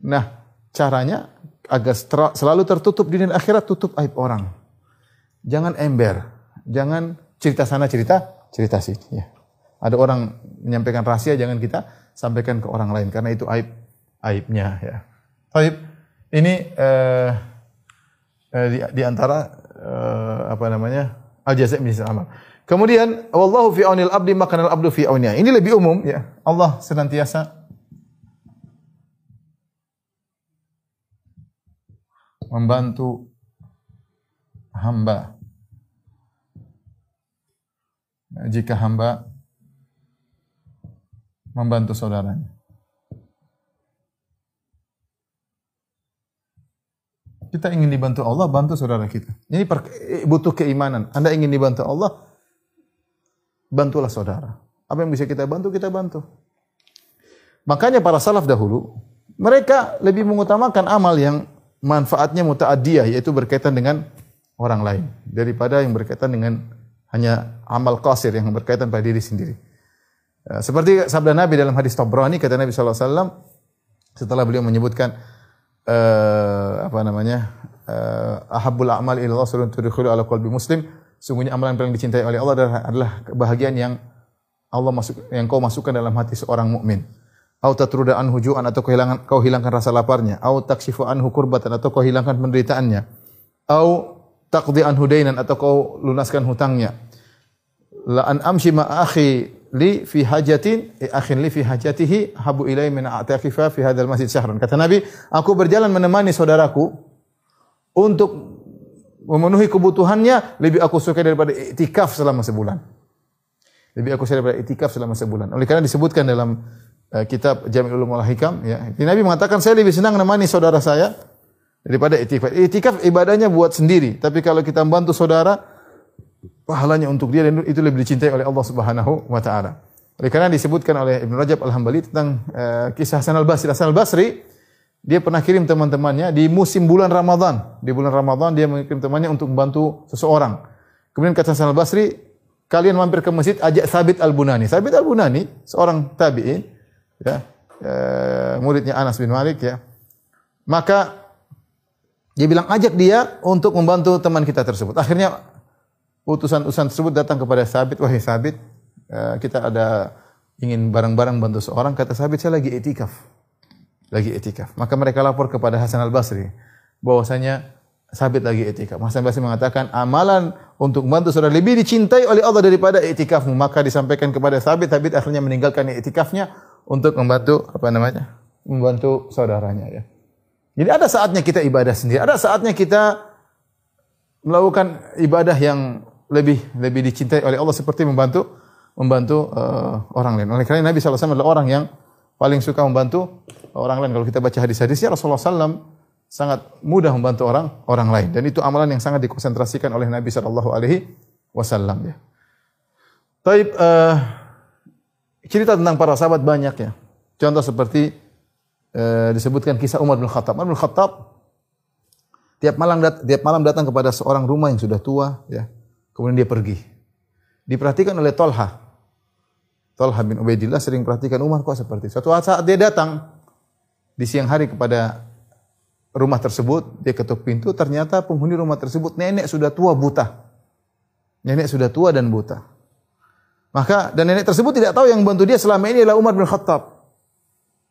Nah, caranya agar selalu tertutup di dunia akhirat tutup aib orang. Jangan ember, jangan cerita sana cerita cerita sini. Ya. Ada orang menyampaikan rahasia jangan kita sampaikan ke orang lain karena itu aib aibnya ya. Aib ini eh, eh, di, di antara eh, apa namanya al jazaa min amal. Kemudian wallahu fi aunil abdi maka abdu fi aunia. Ini lebih umum ya. Allah senantiasa membantu hamba jika hamba membantu saudaranya. Kita ingin dibantu Allah, bantu saudara kita. Ini butuh keimanan. Anda ingin dibantu Allah, bantulah saudara. Apa yang bisa kita bantu, kita bantu. Makanya para salaf dahulu, mereka lebih mengutamakan amal yang manfaatnya muta'adiyah, yaitu berkaitan dengan orang lain. Daripada yang berkaitan dengan hanya amal qasir yang berkaitan pada diri sendiri. Ya, seperti sabda Nabi dalam hadis Tabrani, kata Nabi SAW, setelah beliau menyebutkan, uh, apa namanya, uh, ahabbul a'mal ila Allah tudkhulu ala qalbi muslim, Sungguhnya amalan yang paling dicintai oleh Allah adalah, adalah kebahagiaan yang Allah masuk yang kau masukkan dalam hati seorang mukmin. au tatruda anhu ju'an atau kau hilangkan kau hilangkan rasa laparnya, au takshifu anhu kurbatan atau kau hilangkan penderitaannya, au taqdi anhu dainan atau kau lunaskan hutangnya. La an amshi ma akhi li fi hajatin eh, akhin li fi hajatihi habu ilai min a'taqifa fi hadzal masjid syahran. Kata Nabi, aku berjalan menemani saudaraku untuk memenuhi kebutuhannya lebih aku suka daripada iktikaf selama sebulan. Lebih aku suka daripada iktikaf selama sebulan. Oleh karena disebutkan dalam uh, kitab Jami'ul Ulum Hikam ya. Nabi mengatakan saya lebih senang menemani saudara saya daripada itikaf. Itikaf ibadahnya buat sendiri, tapi kalau kita membantu saudara pahalanya untuk dia dan itu lebih dicintai oleh Allah Subhanahu wa taala. Oleh karena disebutkan oleh Ibnu Rajab Al-Hambali tentang uh, kisah Hasan Al-Basri. Hasan Al-Basri dia pernah kirim teman-temannya di musim bulan Ramadan. Di bulan Ramadan dia mengirim temannya untuk membantu seseorang. Kemudian kata Hasan Al-Basri, kalian mampir ke masjid ajak Sabit Al-Bunani. Sabit Al-Bunani seorang tabi'in ya, eh, muridnya Anas bin Malik ya. Maka dia bilang ajak dia untuk membantu teman kita tersebut. Akhirnya utusan-utusan tersebut datang kepada Sabit, wahai Sabit, eh, kita ada ingin bareng-bareng bantu seorang. Kata Sabit, saya lagi etikaf. Lagi etikaf. Maka mereka lapor kepada Hasan Al-Basri bahwasanya Sabit lagi etikaf. Hasan Basri mengatakan amalan untuk membantu saudara lebih dicintai oleh Allah daripada etikafmu. Maka disampaikan kepada Sabit, Sabit akhirnya meninggalkan etikafnya untuk membantu apa namanya? Membantu saudaranya ya. Jadi ada saatnya kita ibadah sendiri, ada saatnya kita melakukan ibadah yang lebih lebih dicintai oleh Allah seperti membantu membantu uh, orang lain. Oleh karena Nabi SAW adalah orang yang paling suka membantu orang lain. Kalau kita baca hadis-hadisnya Rasulullah SAW sangat mudah membantu orang orang lain dan itu amalan yang sangat dikonsentrasikan oleh Nabi sallallahu alaihi wasallam ya. Taib uh, cerita tentang para sahabat banyak ya. Contoh seperti uh, disebutkan kisah Umar bin Khattab. Umar bin Khattab tiap malam dat tiap malam datang kepada seorang rumah yang sudah tua ya. Kemudian dia pergi. Diperhatikan oleh Tolha. Tolha bin Ubaidillah sering perhatikan Umar kok seperti. Suatu saat dia datang di siang hari kepada rumah tersebut, dia ketuk pintu, ternyata penghuni rumah tersebut nenek sudah tua buta. Nenek sudah tua dan buta. Maka dan nenek tersebut tidak tahu yang membantu dia selama ini adalah Umar bin Khattab.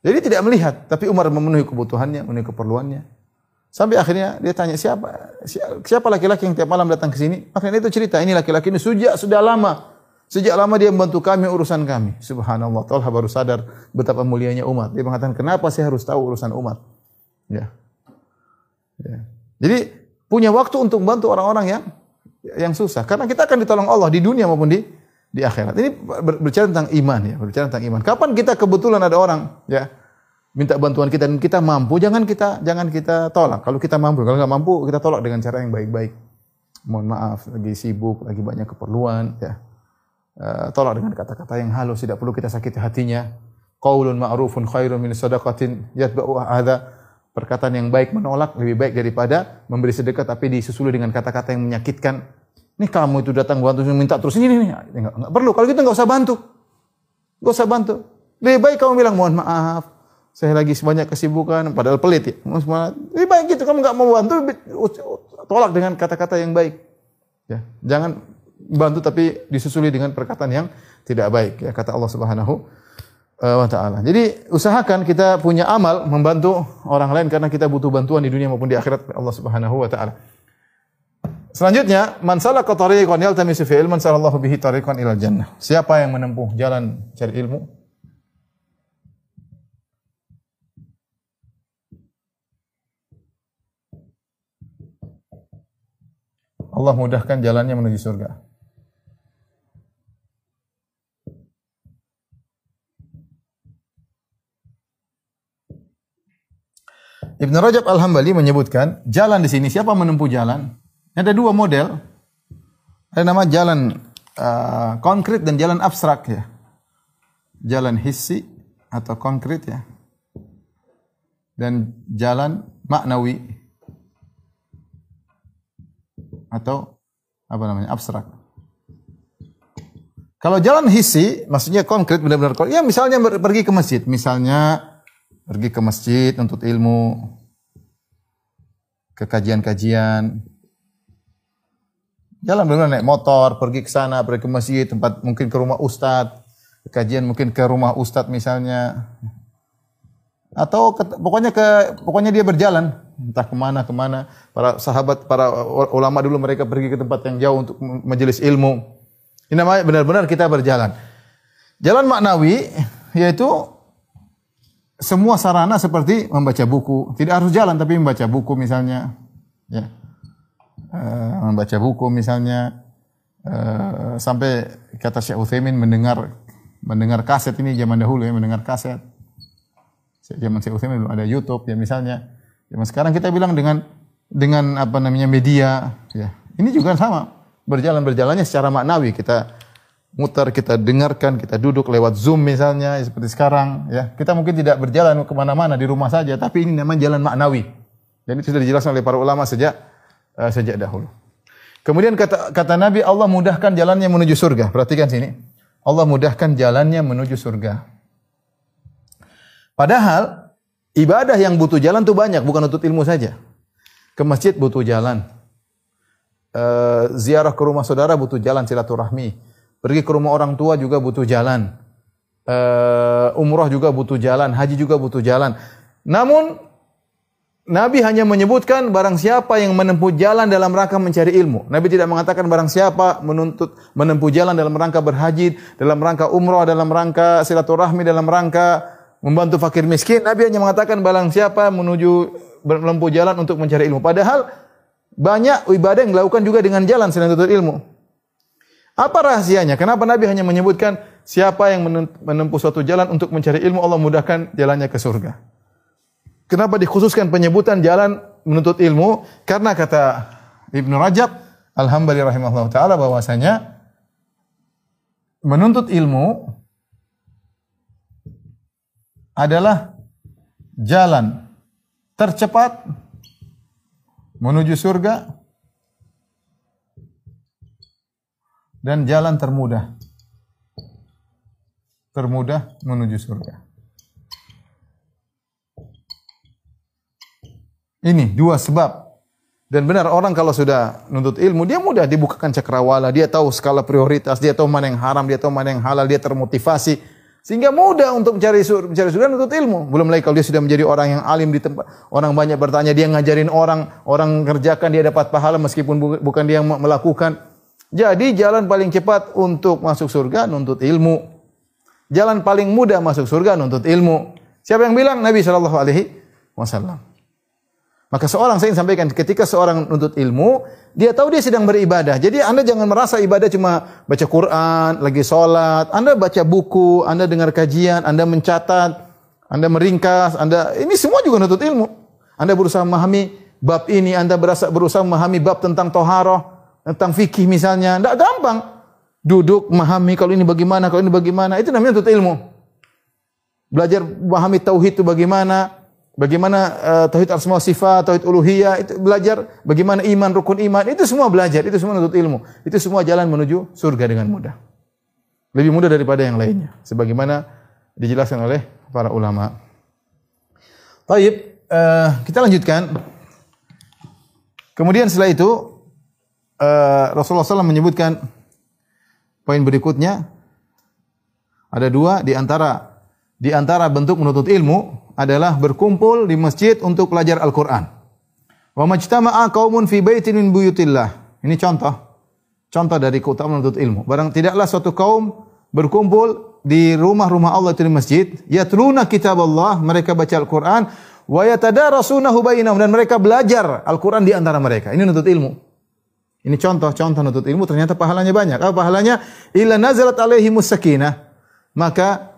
Jadi tidak melihat, tapi Umar memenuhi kebutuhannya, memenuhi keperluannya. Sampai akhirnya dia tanya siapa siapa laki-laki yang tiap malam datang ke sini? Akhirnya itu cerita, ini laki-laki ini sejak sudah lama. Sejak lama dia membantu kami urusan kami. Subhanallah. Talha baru sadar betapa mulianya umat. Dia mengatakan, "Kenapa saya harus tahu urusan umat?" Ya. Ya. Jadi punya waktu untuk membantu orang-orang yang yang susah. Karena kita akan ditolong Allah di dunia maupun di di akhirat. Ini berbicara tentang iman ya, berbicara tentang iman. Kapan kita kebetulan ada orang ya minta bantuan kita dan kita mampu, jangan kita jangan kita tolak. Kalau kita mampu, kalau nggak mampu kita tolak dengan cara yang baik-baik. Mohon maaf, lagi sibuk, lagi banyak keperluan ya. Uh, tolak dengan kata-kata yang halus, tidak perlu kita sakiti hatinya. Qaulun ma'rufun khairun min sadaqatin yatba'u hadza Perkataan yang baik menolak lebih baik daripada memberi sedekah tapi disusuli dengan kata-kata yang menyakitkan. Ini kamu itu datang bantu minta terus ini nih. Enggak, enggak perlu. Kalau gitu enggak usah bantu. Enggak usah bantu. Lebih baik kamu bilang mohon maaf. Saya lagi sebanyak kesibukan padahal pelit ya. Lebih baik gitu kamu enggak mau bantu tolak dengan kata-kata yang baik. Ya, jangan bantu tapi disusuli dengan perkataan yang tidak baik ya kata Allah Subhanahu Eh, wa taala. Jadi usahakan kita punya amal membantu orang lain karena kita butuh bantuan di dunia maupun di akhirat Allah Subhanahu wa taala. Selanjutnya, man salaka tariqan yaltamisu fi ilman salallahu bihi tariqan ilal jannah. Siapa yang menempuh jalan cari ilmu? Allah mudahkan jalannya menuju surga. Ibn Rajab Al-Hambali menyebutkan, jalan di sini siapa menempuh jalan? Ada dua model. Ada nama jalan uh, konkret dan jalan abstrak ya. Jalan hissi atau konkret ya. Dan jalan maknawi atau apa namanya abstrak. Kalau jalan hissi, maksudnya konkret benar-benar konkret. Ya misalnya pergi ke masjid, misalnya pergi ke masjid untuk ilmu, ke kajian-kajian. Jalan benar naik motor, pergi ke sana, pergi ke masjid, tempat mungkin ke rumah ustadz, kajian mungkin ke rumah ustadz misalnya. atau ke, pokoknya ke pokoknya dia berjalan entah ke mana ke mana. Para sahabat para ulama dulu mereka pergi ke tempat yang jauh untuk majelis ilmu. Ini namanya benar-benar kita berjalan. Jalan maknawi yaitu semua sarana seperti membaca buku. Tidak harus jalan tapi membaca buku misalnya. Ya membaca buku misalnya. Uh, sampai kata Syekh Utsaimin mendengar mendengar kaset ini zaman dahulu ya mendengar kaset. Zaman Syekh Utsaimin belum ada YouTube ya misalnya. Zaman sekarang kita bilang dengan dengan apa namanya media ya. Ini juga sama. Berjalan berjalannya secara maknawi. Kita muter kita dengarkan kita duduk lewat zoom misalnya seperti sekarang ya. Kita mungkin tidak berjalan ke mana-mana di rumah saja tapi ini namanya jalan maknawi. Dan itu sudah dijelaskan oleh para ulama sejak uh, sejak dahulu. Kemudian kata, kata Nabi Allah mudahkan jalannya menuju surga. Perhatikan sini. Allah mudahkan jalannya menuju surga. Padahal ibadah yang butuh jalan itu banyak, bukan untuk ilmu saja. Ke masjid butuh jalan. Uh, ziarah ke rumah saudara butuh jalan silaturahmi. Pergi ke rumah orang tua juga butuh jalan. Uh, umrah juga butuh jalan, haji juga butuh jalan. Namun Nabi hanya menyebutkan barang siapa yang menempuh jalan dalam rangka mencari ilmu. Nabi tidak mengatakan barang siapa menuntut menempuh jalan dalam rangka berhaji, dalam rangka umrah, dalam rangka silaturahmi, dalam rangka membantu fakir miskin. Nabi hanya mengatakan barang siapa menuju menempuh jalan untuk mencari ilmu. Padahal banyak ibadah yang dilakukan juga dengan jalan selain untuk ilmu. Apa rahasianya? Kenapa Nabi hanya menyebutkan siapa yang menempuh suatu jalan untuk mencari ilmu Allah mudahkan jalannya ke surga? Kenapa dikhususkan penyebutan jalan menuntut ilmu? Karena kata Ibnu Rajab Al-Hambali rahimahullah taala bahwasanya menuntut ilmu adalah jalan tercepat menuju surga dan jalan termudah termudah menuju surga. Ini dua sebab. Dan benar orang kalau sudah nuntut ilmu, dia mudah dibukakan cakrawala, dia tahu skala prioritas, dia tahu mana yang haram, dia tahu mana yang halal, dia termotivasi. Sehingga mudah untuk mencari sur mencari surga nuntut ilmu. Belum lagi kalau dia sudah menjadi orang yang alim di tempat orang banyak bertanya, dia ngajarin orang, orang kerjakan dia dapat pahala meskipun bu bukan dia yang melakukan. Jadi jalan paling cepat untuk masuk surga nuntut ilmu. Jalan paling mudah masuk surga nuntut ilmu. Siapa yang bilang? Nabi Shallallahu alaihi wasallam. Maka seorang saya ingin sampaikan ketika seorang menuntut ilmu, dia tahu dia sedang beribadah. Jadi Anda jangan merasa ibadah cuma baca Quran, lagi sholat. Anda baca buku, Anda dengar kajian, Anda mencatat, Anda meringkas, Anda ini semua juga menuntut ilmu. Anda berusaha memahami bab ini, Anda berusaha, berusaha memahami bab tentang toharoh, tentang fikih misalnya. Tidak gampang. Duduk, memahami kalau ini bagaimana, kalau ini bagaimana. Itu namanya menuntut ilmu. Belajar memahami tauhid itu bagaimana, Bagaimana uh, tauhid asma sifat, tauhid uluhiyah itu belajar, bagaimana iman, rukun iman, itu semua belajar, itu semua menuntut ilmu. Itu semua jalan menuju surga dengan mudah. Lebih mudah daripada yang lainnya sebagaimana dijelaskan oleh para ulama. Taib, uh, kita lanjutkan. Kemudian setelah itu uh, Rasulullah SAW menyebutkan poin berikutnya ada dua di antara di antara bentuk menuntut ilmu adalah berkumpul di masjid untuk belajar Al-Qur'an. Wa majtama'a qaumun fi baitin min buyutillah. Ini contoh. Contoh dari keutamaan menuntut ilmu. Barang tidaklah suatu kaum berkumpul di rumah-rumah Allah itu di masjid, yatluna kitab Allah, mereka baca Al-Qur'an, wa yatadarasunahu bainahum dan mereka belajar Al-Qur'an di antara mereka. Ini menuntut ilmu. Ini contoh-contoh menuntut ilmu ternyata pahalanya banyak. Apa pahalanya? Illa nazalat alaihimus sakinah. Maka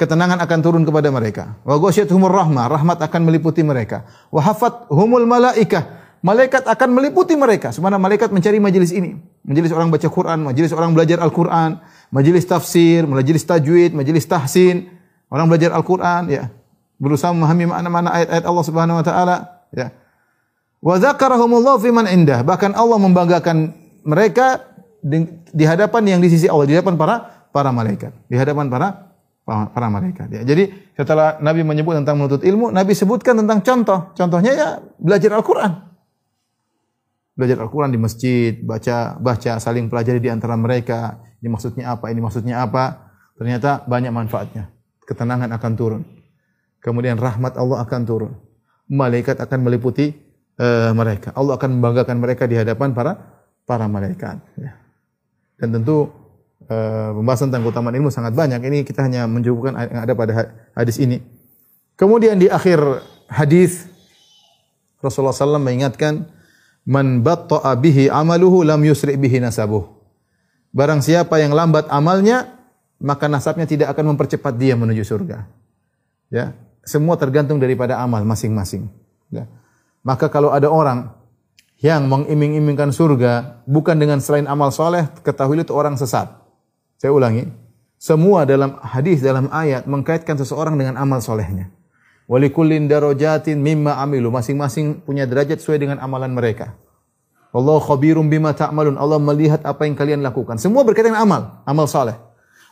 ketenangan akan turun kepada mereka. Wa ghasyiyatuhumur rahmah, rahmat akan meliputi mereka. Wa humul malaikah, malaikat akan meliputi mereka. Semana malaikat mencari majelis ini. Majelis orang baca Quran, majelis orang belajar Al-Quran, majelis tafsir, majelis tajwid, majelis tahsin, orang belajar Al-Quran, ya. Berusaha memahami mana-mana ayat-ayat Allah Subhanahu wa taala, ya. Wa dzakarahumullah fi man indah. Bahkan Allah membanggakan mereka di, di hadapan yang di sisi Allah, di hadapan para para malaikat, di hadapan para para malaikat. Ya. Jadi setelah Nabi menyebut tentang menuntut ilmu, Nabi sebutkan tentang contoh. Contohnya ya belajar Al-Quran. Belajar Al-Quran di masjid, baca baca saling pelajari di antara mereka. Ini maksudnya apa? Ini maksudnya apa? Ternyata banyak manfaatnya. Ketenangan akan turun. Kemudian rahmat Allah akan turun. Malaikat akan meliputi uh, mereka. Allah akan membanggakan mereka di hadapan para para malaikat. Ya. Dan tentu uh, pembahasan tentang keutamaan ilmu sangat banyak. Ini kita hanya menyebutkan yang ada pada hadis ini. Kemudian di akhir hadis Rasulullah SAW mengingatkan, Man batta'a bihi amaluhu lam yusri bihi nasabuh. Barang siapa yang lambat amalnya, maka nasabnya tidak akan mempercepat dia menuju surga. Ya, semua tergantung daripada amal masing-masing. Ya. Maka kalau ada orang yang mengiming-imingkan surga bukan dengan selain amal soleh, ketahui itu orang sesat. Saya ulangi, semua dalam hadis dalam ayat mengkaitkan seseorang dengan amal solehnya. Walikullin darajatin mimma amilu. Masing-masing punya derajat sesuai dengan amalan mereka. Allah khabirum bima ta'malun. Allah melihat apa yang kalian lakukan. Semua berkaitan dengan amal, amal saleh.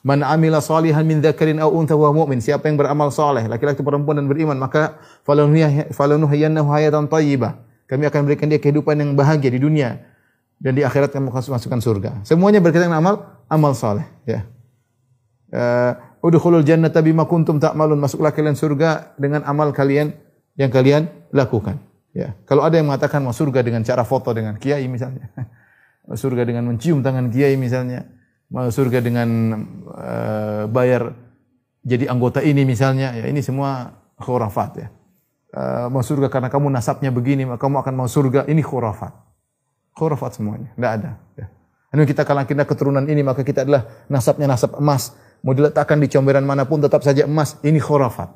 Man amila salihan min dzakarin aw untha wa mu'min. Siapa yang beramal saleh, laki-laki perempuan dan beriman, maka falanuhyiyannahu hayatan thayyibah. Kami akan berikan dia kehidupan yang bahagia di dunia dan di akhirat akan masukkan surga. Semuanya berkaitan dengan amal amal saleh, ya. Uh, udkhulul jannata bima kuntum ta'malun. Masuklah kalian surga dengan amal kalian yang kalian lakukan. Ya. Kalau ada yang mengatakan mau surga dengan cara foto dengan kiai misalnya. Surga dengan mencium tangan kiai misalnya. Mau surga dengan uh, bayar jadi anggota ini misalnya. Ya ini semua khurafat ya. Uh, mau surga karena kamu nasabnya begini, kamu akan mau surga. Ini khurafat. Khurafat semuanya. Tidak ada. Ya. Anu kita kalau kita keturunan ini maka kita adalah nasabnya nasab emas mau diletakkan di comberan mana pun tetap saja emas. Ini khurafat.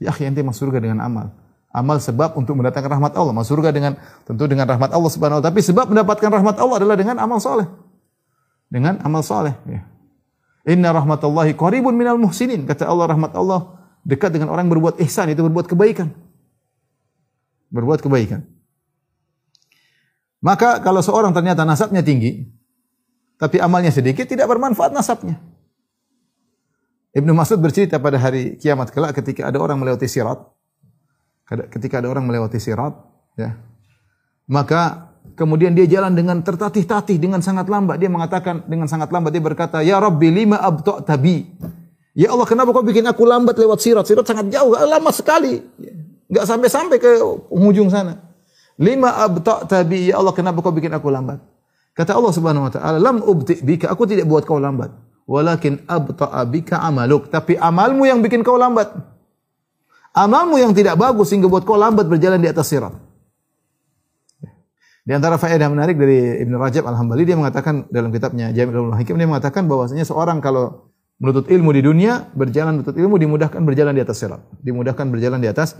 Ya, ente masuk surga dengan amal. Amal sebab untuk mendatangkan rahmat Allah. Masuk surga dengan tentu dengan rahmat Allah Subhanahu wa. Tapi sebab mendapatkan rahmat Allah adalah dengan amal soleh. Dengan amal soleh. Ya. Inna rahmatallahi qaribun minal muhsinin. Kata Allah rahmat Allah dekat dengan orang yang berbuat ihsan itu berbuat kebaikan. Berbuat kebaikan. Maka kalau seorang ternyata nasabnya tinggi, tapi amalnya sedikit, tidak bermanfaat nasabnya. Ibnu Mas'ud bercerita pada hari kiamat kelak ketika ada orang melewati sirat. Ketika ada orang melewati sirat, ya. Maka kemudian dia jalan dengan tertatih-tatih dengan sangat lambat. Dia mengatakan dengan sangat lambat dia berkata, "Ya Rabbi lima abta' tabi." Ya Allah, kenapa kau bikin aku lambat lewat sirat? Sirat sangat jauh, lama sekali. Enggak sampai-sampai ke ujung sana. Lima abta' tabi, ya Allah, kenapa kau bikin aku lambat? Kata Allah Subhanahu wa taala, "Lam ubti bika, aku tidak buat kau lambat." walakin abta'a bika amaluk. Tapi amalmu yang bikin kau lambat. Amalmu yang tidak bagus sehingga buat kau lambat berjalan di atas sirat. Di antara faedah menarik dari Ibn Rajab Al-Hambali dia mengatakan dalam kitabnya Jami'ul Hakim dia mengatakan bahwasanya seorang kalau menuntut ilmu di dunia berjalan menuntut ilmu dimudahkan berjalan di atas sirat, dimudahkan berjalan di atas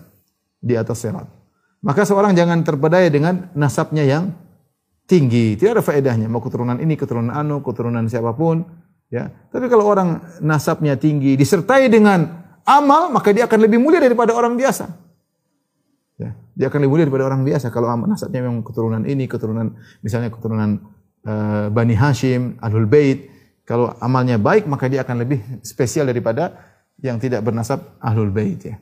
di atas sirat. Maka seorang jangan terpedaya dengan nasabnya yang tinggi. Tidak ada faedahnya mau keturunan ini, keturunan anu, keturunan siapa pun Ya, tapi kalau orang nasabnya tinggi disertai dengan amal, maka dia akan lebih mulia daripada orang biasa. Ya, dia akan lebih mulia daripada orang biasa kalau amal nasabnya memang keturunan ini, keturunan misalnya keturunan uh, Bani Hashim, Ahlul Bait. Kalau amalnya baik, maka dia akan lebih spesial daripada yang tidak bernasab Ahlul Bait ya.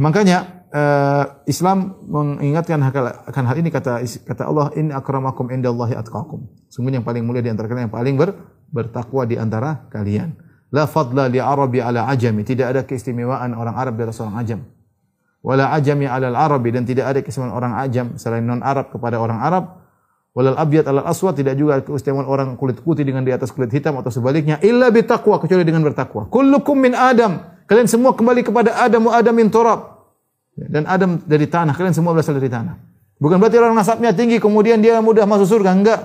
Makanya uh, Islam mengingatkan akan hal ini kata kata Allah in akramakum indallahi atqakum. Sungguh yang paling mulia di antara kalian yang paling ber bertakwa di antara kalian. La fadla li Arabi ala ajami. Tidak ada keistimewaan orang Arab atas orang ajam. Wala ajami ala al-Arabi. Dan tidak ada keistimewaan orang ajam selain non-Arab kepada orang Arab. Walal abyad ala aswad. Tidak juga keistimewaan orang kulit putih dengan di atas kulit hitam atau sebaliknya. Illa bitaqwa. Kecuali dengan bertakwa. Kullukum min Adam. Kalian semua kembali kepada Adam wa Adam min turab. Dan Adam dari tanah. Kalian semua berasal dari tanah. Bukan berarti orang nasabnya tinggi kemudian dia mudah masuk surga. Enggak.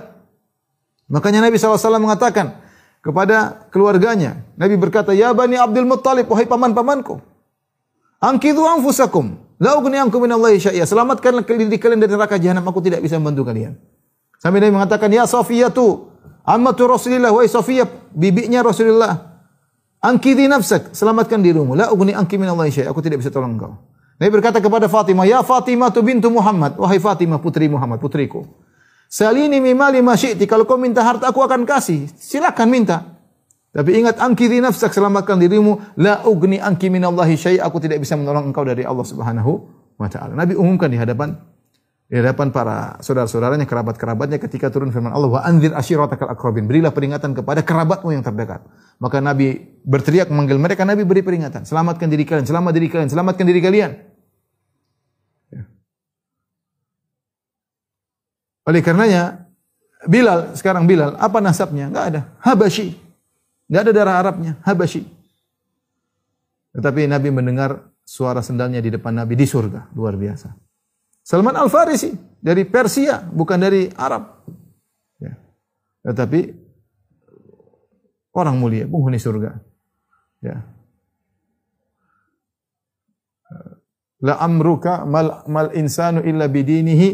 Makanya Nabi SAW mengatakan kepada keluarganya. Nabi berkata, Ya Bani Abdul Muttalib, wahai paman-pamanku. Angkidhu anfusakum. La ankum minallahi syai'ya. Selamatkanlah diri kalian dari neraka jahanam. Aku tidak bisa membantu kalian. Sampai Nabi mengatakan, Ya Safiyatu, ammatu Rasulillah, wahai Safiyah, bibinya Rasulullah. Angkidhi nafsak, selamatkan dirimu. La ugni minallahi syai'ya. Aku tidak bisa tolong engkau. Nabi berkata kepada Fatimah, Ya Fatimah tu bintu Muhammad. Wahai Fatimah, putri Muhammad, putriku. Salini mimali syi'ti. Kalau kau minta harta aku akan kasih. Silakan minta. Tapi ingat angkiri nafsak selamatkan dirimu. La ugni angki minallahi syai' Aku tidak bisa menolong engkau dari Allah Subhanahu wa taala. Nabi umumkan di hadapan di hadapan para saudara-saudaranya, kerabat-kerabatnya ketika turun firman Allah, "Wa anzir ashiratakal aqrabin." Berilah peringatan kepada kerabatmu yang terdekat. Maka Nabi berteriak memanggil mereka, Nabi beri peringatan, "Selamatkan diri kalian, selamat diri kalian, selamatkan diri kalian." Oleh karenanya, Bilal, sekarang Bilal, apa nasabnya? Enggak ada. Habasyi. Enggak ada darah Arabnya, Habasyi. Tetapi Nabi mendengar suara sendalnya di depan Nabi di surga, luar biasa. Salman Al-Farisi dari Persia, bukan dari Arab. Ya. Tetapi orang mulia, penghuni surga. Ya. La amruka mal, mal insanu illa bidinihi.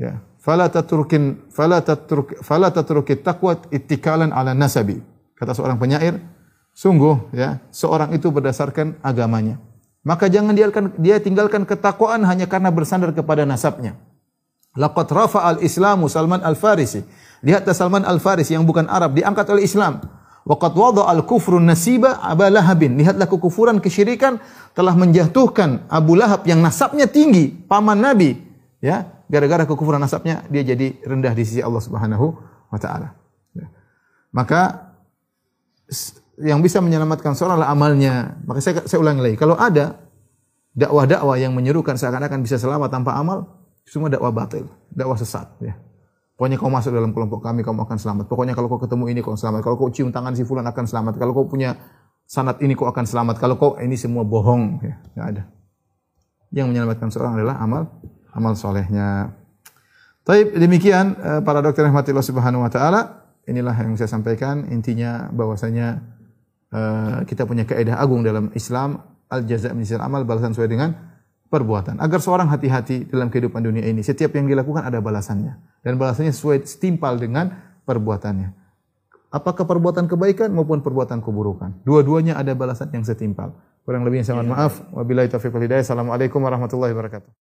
Ya. Fala tatrukin fala tatruk fala tatrukit taqwa ittikalan ala nasabi. Kata seorang penyair, sungguh ya, seorang itu berdasarkan agamanya. Maka jangan dia, tinggalkan ketakwaan hanya karena bersandar kepada nasabnya. Laqad rafa'al Islamu Salman Al-Farisi. Lihat Salman Al-Farisi yang bukan Arab diangkat oleh Islam. Waqad al kufrun nasiba Aba Lahabin. Lihatlah kekufuran kesyirikan telah menjatuhkan Abu Lahab yang nasabnya tinggi, paman Nabi, ya. Gara-gara kekufuran nasabnya dia jadi rendah di sisi Allah Subhanahu wa taala. Ya. Maka yang bisa menyelamatkan seorang adalah amalnya. Maka saya, saya ulangi lagi, kalau ada dakwah-dakwah yang menyerukan seakan-akan bisa selamat tanpa amal, semua dakwah batil, dakwah sesat. Ya. Pokoknya kau masuk dalam kelompok kami, kamu akan selamat. Pokoknya kalau kau ketemu ini, kau selamat. Kalau kau cium tangan si fulan akan selamat. Kalau kau punya sanat ini, kau akan selamat. Kalau kau ini semua bohong, ya, nggak ada. Yang menyelamatkan seorang adalah amal, amal solehnya. Tapi demikian eh, para dokter rahmatillah subhanahu wa taala. Inilah yang saya sampaikan. Intinya bahwasanya Eh, kita punya kaidah agung dalam Islam al jaza min amal balasan sesuai dengan perbuatan. Agar seorang hati-hati dalam kehidupan dunia ini. Setiap yang dilakukan ada balasannya dan balasannya sesuai setimpal dengan perbuatannya. Apakah perbuatan kebaikan maupun perbuatan keburukan. Dua-duanya ada balasan yang setimpal. Kurang lebihnya saya mohon maaf. Wabillahi taufiq wal hidayah. Assalamualaikum warahmatullahi wabarakatuh.